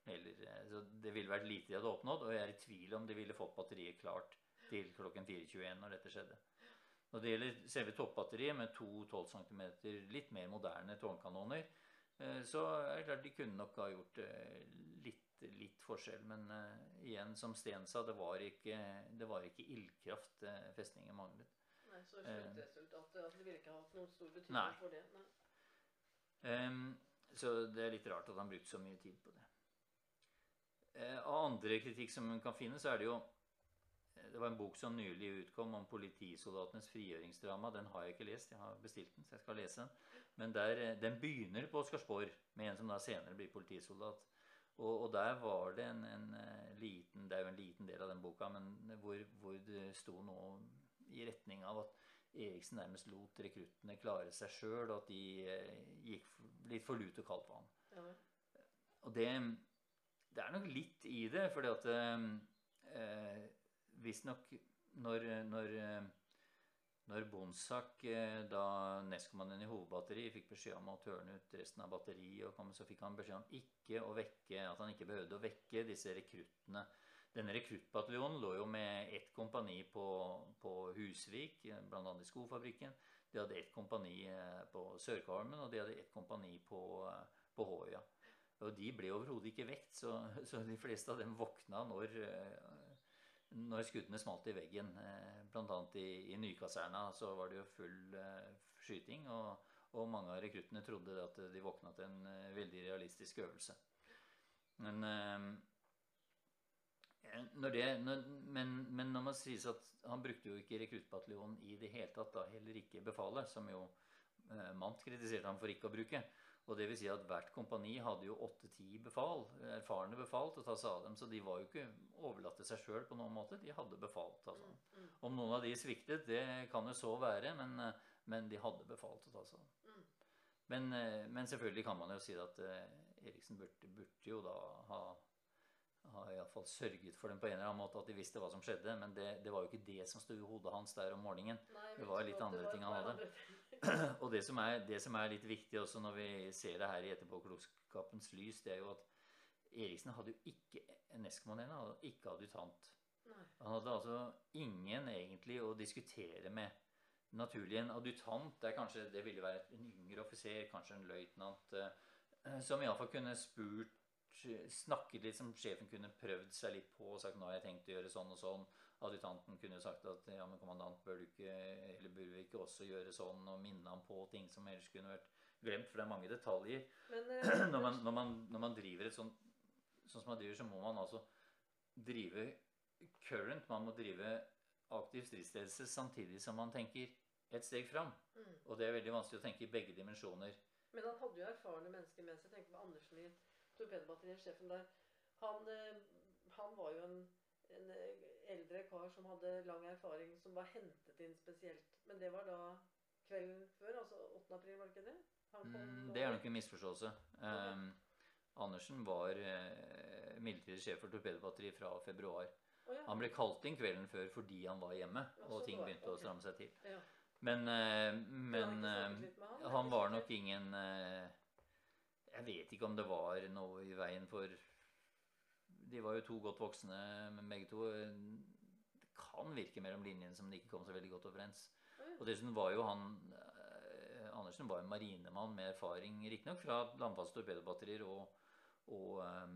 eller, uh, så Det ville vært lite de hadde oppnådd, og jeg er i tvil om de ville fått batteriet klart til klokken 4.21 når dette skjedde. Når det gjelder selve toppbatteriet med to 12 cm litt mer moderne tårnkanoner, Eh, så er det klart de kunne nok ha gjort eh, litt, litt forskjell. Men uh, igjen, som Sten sa, det var ikke, det var ikke ildkraft festningen manglet. Nei, Så sluttresultatet at det ville ikke ha hatt noen stor betydning Nei. for det. Nei. Um, så det er litt rart at han brukte så mye tid på det. Uh, av andre kritikk som kan finne, så er det jo Det var en bok som nylig utkom om politisoldatenes frigjøringsdrama. Den har jeg ikke lest. Jeg har bestilt den, så jeg skal lese den. Men der, eh, den begynner på Oscarsborg med en som da senere blir politisoldat. Og, og der var det en, en, eh, liten Det er jo en liten del av den boka, men hvor, hvor det sto noe i retning av at Eriksen nærmest lot rekruttene klare seg sjøl, og at de eh, gikk litt for lut og kaldt vann. Ja. Og det, det er nok litt i det, fordi at eh, Visstnok når, når når Bonsak, eh, da nestkommandoen i hovedbatteriet, fikk beskjed om å tørne ut resten av batteriet, så fikk han beskjed om ikke å vekke, at han ikke behøvde å vekke disse rekruttene. Denne rekruttbataljonen lå jo med ett kompani på, på Husvik, bl.a. i skofabrikken. De hadde ett kompani eh, på Sørkolmen, og de hadde ett kompani på, eh, på Håøya. Og de ble overhodet ikke vekt, så, så, de fleste av dem våkna når når skuddene smalt i veggen. Eh, Bl.a. i, i Nykaserna så var det jo full eh, skyting. Og, og, mange av rekruttene trodde at de våkna til en eh, veldig realistisk øvelse. Men når, det, når, men, men når man sies at han brukte jo ikke rekruttbataljonen i det hele tatt, da heller ikke befalet, som jo Mant kritiserte ham for ikke å bruke. Og det vil si at hvert kompani hadde jo åtte-ti befal, erfarne befal til å ta seg av dem. Så de var jo ikke overlatt til seg sjøl på noen måte. De hadde befal til å ta seg av dem. Om noen av de sviktet, det kan jo så være, men, men de hadde befal til å ta seg av dem. Men, men, selvfølgelig kan man jo si at eh, Eriksen burde, burde jo da ha har iallfall sørget for dem på en eller annen måte at de visste hva som skjedde. Men det, det var jo ikke det som sto i hodet hans der om morgenen. Nei, det var litt andre ting han hadde. og det som, er, det som, er, litt viktig også når vi ser det her i etterpåklokskapens lys, det er jo at Eriksen hadde jo ikke hadde ikke adjutant. Han hadde altså ingen egentlig å diskutere med. Naturlig en adjutant det, er kanskje, det ville være en yngre offiser, kanskje en løytnant, eh, som iallfall kunne spurt snakket litt som sjefen kunne prøvd seg litt på og sagt nå har jeg tenkt å gjøre sånn og sånn. Adjutanten kunne sagt at ja, men kommandant bør du ikke, eller burde vi ikke også gjøre sånn, og minne ham på ting som ellers kunne vært glemt, for det er mange detaljer. Men, uh, når, man, når, man, når, man, driver et sånt sånn som man driver, så må man altså drive current. Man må drive aktiv stridsledelse samtidig som man tenker et steg fram. Mm. Og det er veldig vanskelig å tenke i begge dimensjoner. Men han hadde jo erfarne mennesker med seg. Tenk på Andersen i torpedobatteriet, sjefen der. Han, eh, han var jo en, en, eh, eldre kar som hadde lang erfaring, som var hentet inn spesielt. Men det var da kvelden før, altså 8. april, var det ikke det? Mm, det er nok en misforståelse. Okay. Um, Andersen var uh, midlertidig sjef for torpedobatteriet fra februar. Oh, ja. Han ble kalt inn kvelden før fordi han var hjemme, Ja, og ting begynte å stramme seg til. Ja. Men, uh, men uh, han, han var nok ingen uh, Jeg vet ikke om det var noe i veien for De var jo to godt voksne, men begge to. Det kan virke mellom linjene som de ikke kom så veldig godt overens. Og dessuten var jo han eh, Andersen var en marinemann med erfaring, riktignok fra landfaste torpedobatterier og, og eh,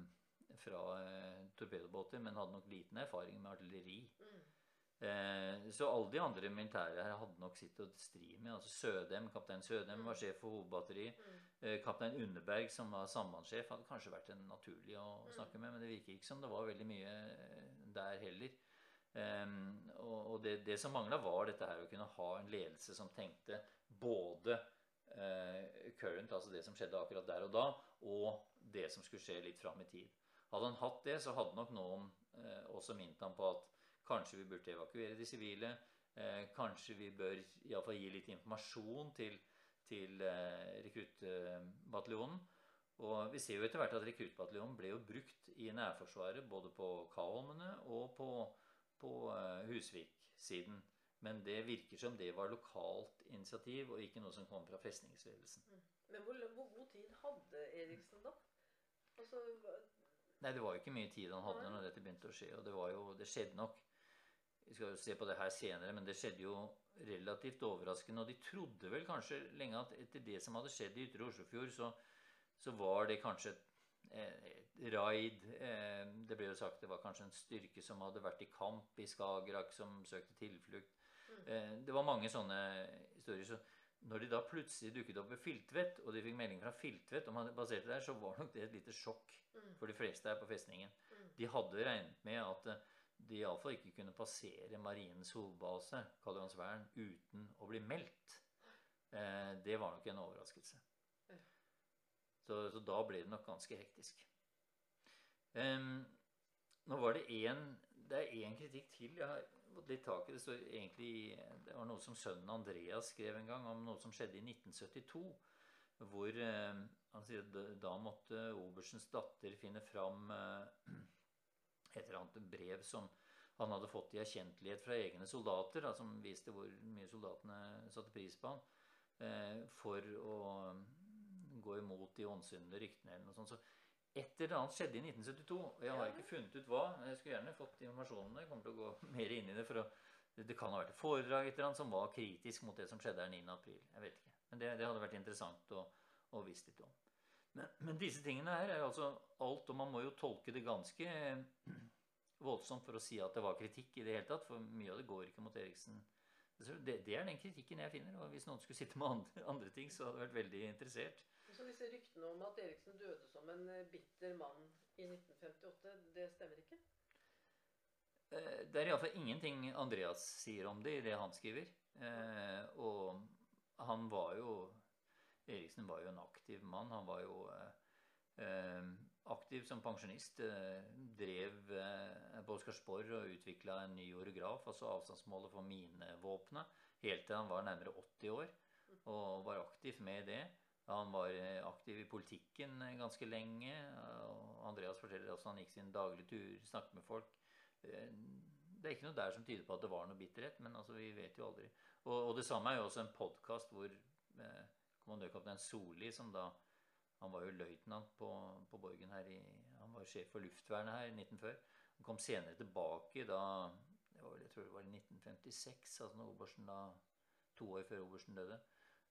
fra eh, torpedobåter, men hadde nok liten erfaring med artilleri. Mm. Eh, så alle de andre militære her hadde nok sitt å stri med. altså Sødem, Kaptein Sødem var sjef for hovedbatteriet. Mm. Eh, Kaptein Underberg, som var sambandssjef, hadde kanskje vært en naturlig å snakke med, men det virker ikke som det var veldig mye eh, der heller. Og og det, det som mangla, var dette her å kunne ha en ledelse som tenkte både current, altså det som skjedde akkurat der og da, og det som skulle skje litt fram i tid. Hadde han hatt det, så hadde nok noen også minnet ham på at kanskje vi burde evakuere de sivile. Eh, kanskje vi bør iallfall gi litt informasjon til, til eh, rekruttbataljonen. Og vi ser jo etter hvert at rekruttbataljonen ble jo brukt i nærforsvaret både på Kaholmene og på, på eh, Husvik-siden. Men det virker som det var lokalt initiativ, og ikke noe som kom fra festningsledelsen. Men hvor, hvor god tid hadde Eriksen da? Altså, Nei, det var jo ikke mye tid han hadde når dette begynte å skje. Og det var jo, det skjedde nok Vi skal jo se på det her senere, men det skjedde jo relativt overraskende. Og de trodde vel kanskje lenge at etter det som hadde skjedd i Ytre Oslofjord, så, så var det kanskje et, et raid. Eh, det ble jo sagt det var kanskje en styrke som hadde vært i kamp i Skagerrak, som søkte tilflukt. Eh, det var mange sånne historier. så når de da plutselig dukket opp ved Filtvet, og de fikk melding fra Filtvet om han baserte der, så var nok det et lite sjokk for de fleste her på festningen. De hadde regnet med at eh, de iallfall ikke kunne passere Marinens hovedbase, Karljohansvern, uten å bli meldt. Eh, det var nok en overraskelse. Så, så da ble det nok ganske hektisk. Em, nå var det én Det er én kritikk til jeg har fått litt tak i. Det står egentlig Det var noe som sønnen Andreas skrev en gang om noe som skjedde i 1972. Hvor eh, han sier at da måtte oberstens datter finne fram eh, et eller annet brev som han hadde fått i erkjentlighet fra egne soldater, da, som viste hvor mye soldatene satte pris på han, eh, for å mm, gå imot de åndsynlige ryktene eller noe sånt. Så et eller annet skjedde i 1972, og jeg har ikke funnet ut hva. Jeg skulle gjerne fått informasjonen. Jeg kommer til å gå mer inn i det. for å, det, kan ha vært et foredrag et eller annet som var kritisk mot det som skjedde her 9. april. Jeg vet ikke. Men det, det hadde vært interessant å, å visst litt om. Men, men disse tingene her er jo altså alt, og man må jo tolke det ganske voldsomt for å si at det var kritikk i det hele tatt, for mye av det går ikke mot Eriksen. Det, det er den kritikken jeg finner, og hvis noen skulle sitte med andre, andre ting, så hadde jeg vært veldig interessert. Så disse ryktene om at Eriksen døde som en eh, bitter mann i 1958, det stemmer ikke? Eh, Det er iallfall ingenting Andreas sier om det i det han skriver. Eh, og han var jo Eriksen var jo en aktiv mann. Han var jo eh, eh, aktiv som pensjonist. Eh, drev på Oscarsborg og utvikla en ny orograf, altså avstandsmålet for minevåpenet, helt til han var nærmere 80 år. Og var aktiv med det. Han var aktiv i politikken ganske lenge. og Andreas forteller også han gikk sin daglige tur, snakket med folk. Det er ikke noe der som tyder på at det var noe bitterhet, men altså, vi vet jo aldri. Og, og det samme er jo også en podkast hvor eh, kommandørkaptein Solli, som da Han var jo løytnant på, på Borgen her i Han var sjef for luftvernet her i 1940. Han kom senere tilbake da det var vel, Jeg tror det var i 1956, altså når obersten da To år før obersten døde.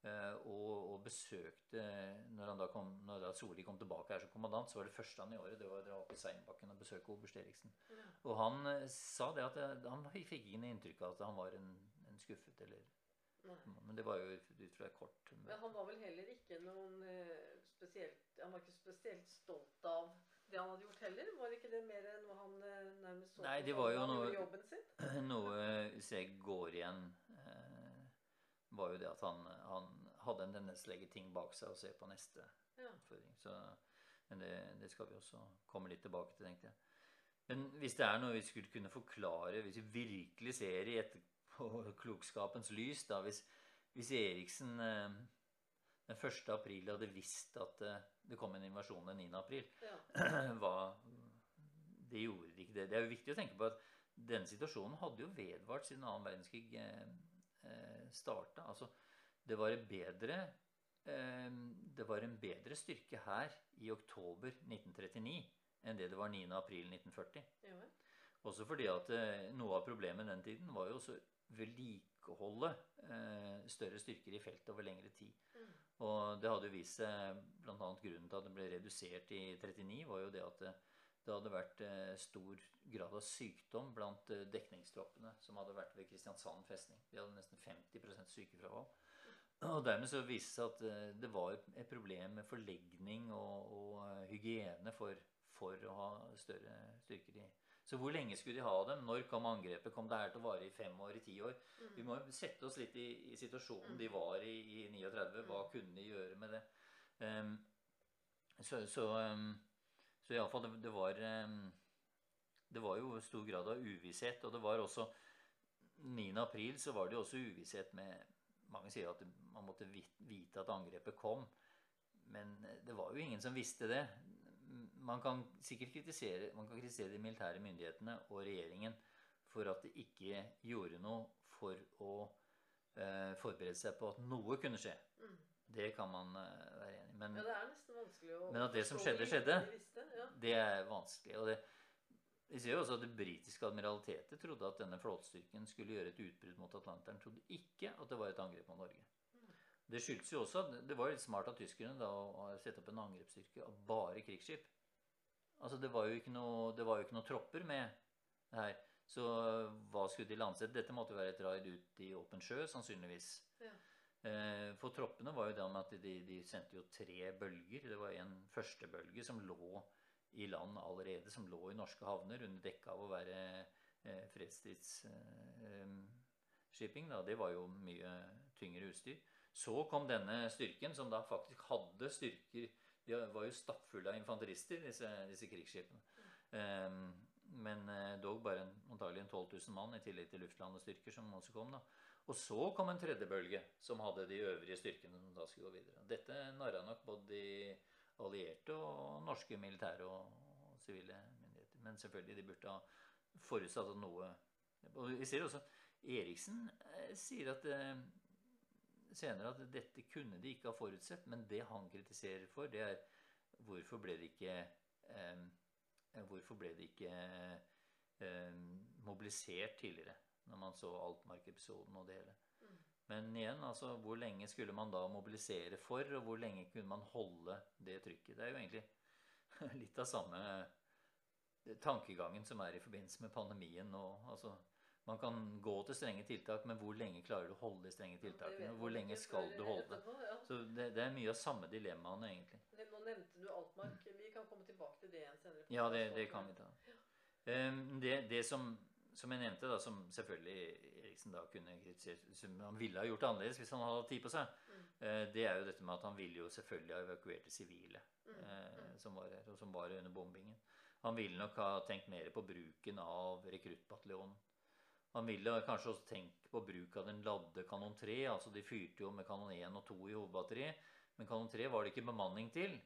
Eh, og, og besøkte Når, han da kom, når da Solli kom tilbake her som kommandant, så var det første han i året det var å dra opp i Seinbakken og besøke oberst Eriksen. Og han eh, sa det at det, han fikk ikke noe inntrykk av at han var en, en skuffet eller. Men det var jo ut fra kort Men han var vel heller ikke noen eh, spesielt Han var ikke spesielt stolt av det han hadde gjort heller? Var ikke det mer noe han eh, nærmest så Nei, det var jo noe- jobben sin? Noe hvis jeg går igjen, eh, var jo det at han, han hadde en tendens til å legge ting bak seg og se på neste Ja. utfordring. Så, men det, det skal vi også komme litt tilbake til, tenkte jeg. Men hvis det er noe vi skulle kunne forklare, hvis vi virkelig ser i etterpåklokskapens lys, da, hvis, hvis Eriksen eh, den 1. april hadde visst at eh, det kom en invasjon den 9. april, Ja. hva Det gjorde ikke. Det, det er jo viktig å tenke på at denne situasjonen hadde jo vedvart siden annen verdenskrig eh, eh, starta. Altså, det var bedre eh, Det var en bedre styrke her i oktober 1939 enn det det var 9. april 1940. Ja. Også fordi at eh, noe av problemet den tiden var jo også vedlikeholde eh, større styrker i feltet over lengre tid. Mm. Og det hadde jo vist seg bl.a. grunnen til at det ble redusert i 39, var jo det at det, det hadde vært eh, stor grad av sykdom blant eh, dekningstroppene som hadde vært ved Kristiansand festning. De hadde nesten 50% sykefravær. Og dermed så viste det seg at eh, det var et problem med forlegning og, og eh, hygiene for, for, å ha større styrker i. Så hvor lenge skulle de ha dem? Når kom angrepet? Kom det her til å vare i fem år, i ti år? Mm. Vi må sette oss litt i, i situasjonen mm. de var i i 39. Hva mm. kunne de gjøre med det? Um, så så, um, så iallfall det, det var um, Det var jo stor grad av uvisshet. Og det var også 9. april så var det jo også uvisshet med Mange sier at man måtte vite at angrepet kom. Men det var jo ingen som visste det man kan sikkert kritisere, man kan kritisere de militære myndighetene og regjeringen for at de ikke gjorde noe for å eh, forberede seg på at noe kunne skje. Mm. Det kan man eh, være enig i. Men, ja, det er nesten vanskelig å men at det som skjedde, skjedde, ja. det er vanskelig. og det vi ser jo også at Det britiske admiralitetet trodde at denne flåtestyrken skulle gjøre et utbrudd mot Atlanteren. Trodde ikke at det var et angrep på Norge. Mm. Det skyldes jo også det var litt smart av tyskerne da å sette opp en angrepsstyrke av bare krigsskip. Altså, det var jo ikke noe, det var jo ikke noe tropper med det her. Så hva skulle de landsette? Dette måtte være et raid ut i åpen sjø, sannsynligvis. Ja. Eh, for troppene var jo det med at de, de, sendte jo tre bølger. Det var en første bølge som lå i land allerede, som lå i norske havner under dekke av å være eh, fredstidsshipping. Eh, det var jo mye tyngre utstyr. Så kom denne styrken, som da faktisk hadde styrker de var jo stappfulle av infanterister, disse, disse krigsskipene. Um, men eh, dog bare en, antagelig en 12 000 mann i tillegg til luftlandestyrker som også kom. da. Og så kom en tredje bølge som hadde de øvrige styrkene som da skulle gå videre. Dette narra nok både de allierte og norske militære og sivile myndigheter. Men selvfølgelig, de burde ha forutsatt at noe vi ser også Eriksen eh, sier at eh, senere at dette kunne de ikke ha forutsett, men det han kritiserer for, det er hvorfor ble det ikke eh, Hvorfor ble det ikke eh, mobilisert tidligere, når man så Altmark-episoden og det hele. Mm. Men igjen, altså, hvor lenge skulle man da mobilisere for, og hvor lenge kunne man holde det trykket? Det er jo egentlig litt av samme tankegangen som er i forbindelse med pandemien nå. Altså, man kan gå til strenge tiltak, men hvor lenge klarer du å holde de strenge tiltakene? Hvor lenge skal du holde det? Så det, det, er mye av samme dilemmaene, egentlig. Nå nevnte du Altmark. Vi kan komme tilbake til det igjen senere. Ja, det, det kan vi ta. Det, det som, som, jeg nevnte, da, som selvfølgelig Eriksen da kunne kritisert Som han ville ha gjort annerledes hvis han hadde tid på seg, mm. uh, det er jo dette med at han ville jo selvfølgelig ha evakuert de sivile mm. uh, som var her, og som var under bombingen. Han ville nok ha tenkt mer på bruken av rekruttbataljonen. Han ville kanskje også tenkt på bruk av den ladde kanon 3. altså De fyrte jo med kanon 1 og 2 i hovedbatteri, men kanon 3 var det ikke bemanning til.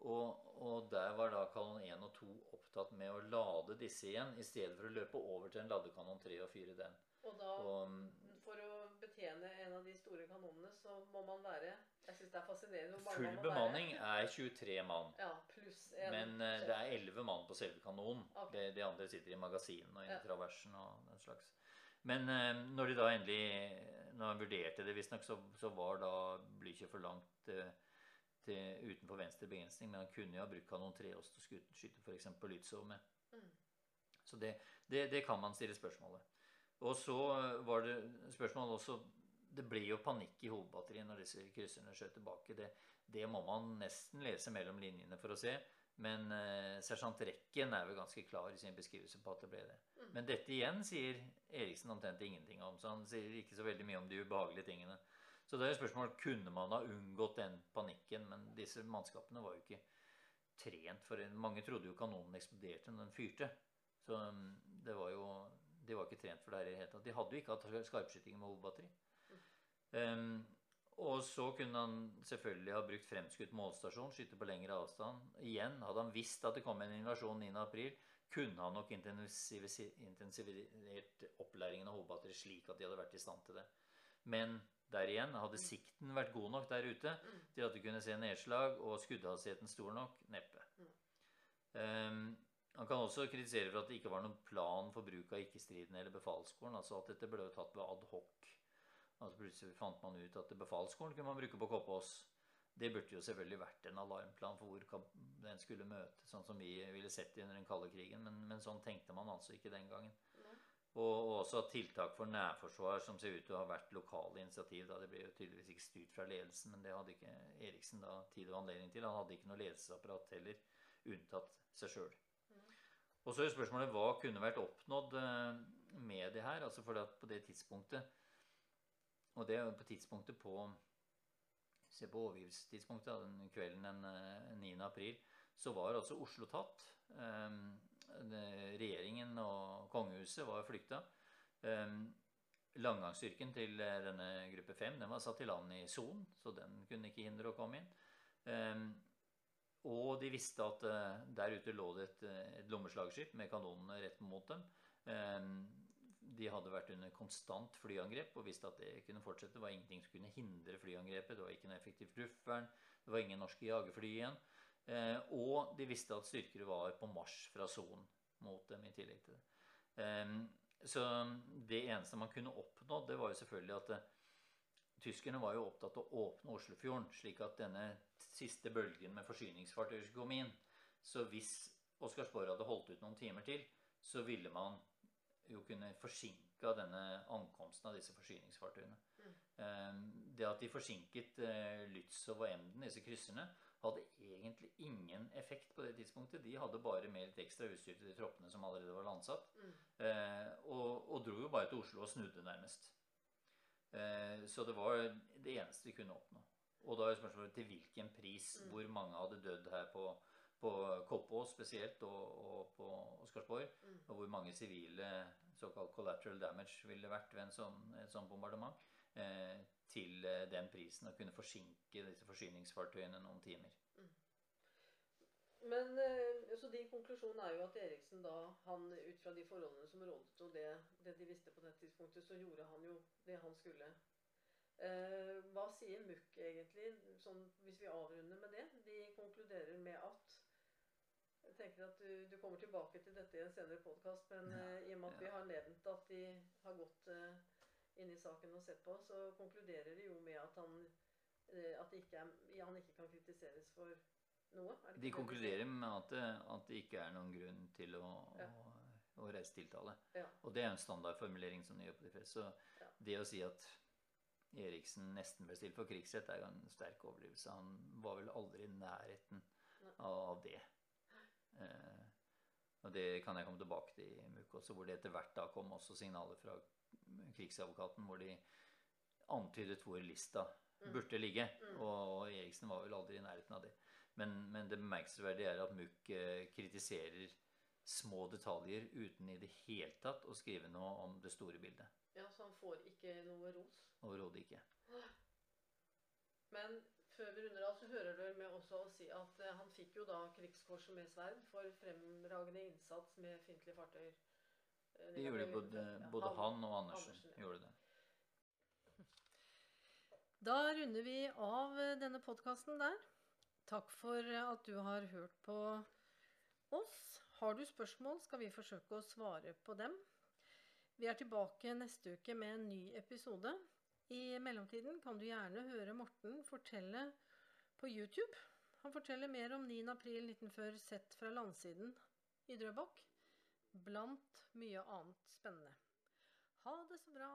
Og, og, der var da kanon 1 og 2 opptatt med å lade disse igjen, i stedet for å løpe over til en ladekanon 3 og 4 den. Og da, og, for å betjene en av de store kanonene, så må man være Jeg syns det er fascinerende hvor mange Full bemanning være. er 23 mann. Ja, pluss en Men uh, det er 11 mann på selve kanonen. Okay. De, de, andre sitter i magasinene og i ja. traversen og den slags. Men eh, når de da endelig Når han vurderte det, visstnok, så, så var da Blykjø for langt eh, til, utenfor venstre begrensning. Men han kunne jo ha brukt kanon 3 også til å skyte f.eks. Lützow med. Mm. Så det, det, det, kan man stille spørsmålet. Og så var det spørsmålet også Det ble jo panikk i hovedbatteriet når disse krysserne skjøt tilbake. Det, det må man nesten lese mellom linjene for å se. Men eh, sersjant Rekken er vel ganske klar i sin beskrivelse på at det ble det. Mm. Men dette igjen sier Eriksen omtrent ingenting om. Så han sier ikke så veldig mye om de ubehagelige tingene. Så det er jo spørsmålet kunne man ha unngått den panikken. Men disse mannskapene var jo ikke trent for Mange trodde jo kanonen eksploderte når den fyrte. Så um, det var jo, de var ikke trent for det her i det hele tatt. De hadde jo ikke hatt skarpskyting med hovedbatteri. Mm. Um, og så kunne han selvfølgelig ha brukt fremskutt målstasjon, skyte på lengre avstand. Igjen, hadde han visst at det kom en invasjon 9.4, kunne han nok intensivert opplæringen av hovedbatteri slik at de hadde vært i stand til det. Men der igjen, hadde mm. sikten vært god nok der ute mm. til at du kunne se nedslag, og skuddhastigheten stor nok? Neppe. Um, han kan også kritisere for at det ikke var noen plan for bruk av ikke-stridende eller befalsskolen. Altså at dette ble tatt ved ad hoc Altså Plutselig fant man ut at befalsskolen kunne man bruke på Koppås. Det burde jo selvfølgelig vært en alarmplan for hvor den skulle møte, sånn som vi ville sett det under den kalde krigen. Men, men sånn tenkte man altså ikke den gangen. Og, og også tiltak for nærforsvar som ser ut til å ha vært lokale initiativ. Da. Det ble jo tydeligvis ikke styrt fra ledelsen, men det hadde ikke Eriksen da tid og anledning til. Han hadde ikke noe ledelsesapparat heller, unntatt seg sjøl. Og så er spørsmålet hva kunne vært oppnådd eh, med det her? Altså for på det tidspunktet Og det er jo på tidspunktet på Se på overgivelsestidspunktet, den kvelden den 9. Eh, april, så var altså Oslo tatt. Um, regjeringen og kongehuset var flykta. Um, Langgangsstyrken til denne gruppe 5 den var satt i land i Son, så den kunne ikke hindre å komme inn. Um, og de visste at uh, der ute lå det et, et lommeslagskip med kanonene rett mot dem. De hadde vært under konstant flyangrep og visste at det kunne fortsette. Det var ingenting som kunne hindre flyangrepet. Det var ikke noe effektivt luftvern. Det var ingen norske jagerfly igjen. Eh, og de visste at styrker var på marsj fra sonen mot dem i tillegg til det. Eh, så det eneste man kunne oppnå, det var jo selvfølgelig at eh, tyskerne var jo opptatt av å åpne Oslofjorden, slik at denne siste bølgen med forsyningsfartøyer skulle komme inn. Så hvis Oscarsborg hadde holdt ut noen timer til, så ville man jo kunne forsinka denne ankomsten av disse forsyningsfartøyene. Mm. Ehm, det at de forsinket uh, Lützow og Emden, disse krysserne, hadde egentlig ingen effekt på det tidspunktet. De hadde bare med litt ekstra utstyr til de troppene som allerede var landsatt. Mm. Uh, og, og, dro jo bare til Oslo og snudde, nærmest. Så det var det eneste de kunne oppnå. Og da er spørsmålet til hvilken pris. Mm. Hvor mange hadde dødd her på på Koppås spesielt, og, og på Oscarsborg. Mm. Og hvor mange sivile såkalt collateral damage ville vært ved en sånn, et sånt bombardement. Eh, til eh, den prisen å kunne forsinke disse forsyningsfartøyene noen timer. Mm. Men eh, Så din konklusjon er jo at Eriksen da, han ut fra de forholdene som rådet, og det, det de visste på det tidspunktet, så gjorde han jo det han skulle. Eh, hva sier MUK egentlig, sånn, hvis vi avrunder med det? De konkluderer med at tenker at du, du, kommer tilbake til dette i en senere podkast, men ja, uh, i og med at ja. vi har nevnt at de har gått uh, inn i saken og sett på, så konkluderer de jo med at han, uh, at ikke er, han ikke kan kritiseres for noe. de konkluderer med at det, at det, ikke er noen grunn til å, ja. å, å reise tiltale. Og det er en standardformulering som de gjør på de fleste. Så det å si at Eriksen nesten ble stilt for krigsrett, er jo en sterk overdrivelse. Han var vel aldri i nærheten av det. Eh, og det kan jeg komme tilbake til i MUK også, hvor det etter hvert da kom også signaler fra krigsadvokaten hvor de antydet hvor lista mm. burde ligge. Mm. Og Eriksen var vel aldri i nærheten av det. Men, men det bemerkelsesverdige er at Munch eh, kritiserer små detaljer uten i det hele tatt å skrive noe om det store bildet. Ja, Så han får ikke noe ros? Overhodet ikke. Men før vi runder av, så hører du med også å si at eh, han fikk jo da krigskorset med sverd for fremragende innsats med fiendtlige fartøyer. Eh, det gjorde både, både han og Andersen. Andersen ja. gjorde det. Da runder vi av eh, denne podkasten der. Takk for at du har hørt på oss. Har du spørsmål, skal vi forsøke å svare på dem. Vi er tilbake neste uke med en ny episode. I mellomtiden kan du gjerne høre Morten fortelle på YouTube. Han forteller mer om 9. april 1940 sett fra landsiden i Drøbak, blant mye annet spennende. Ha det så bra.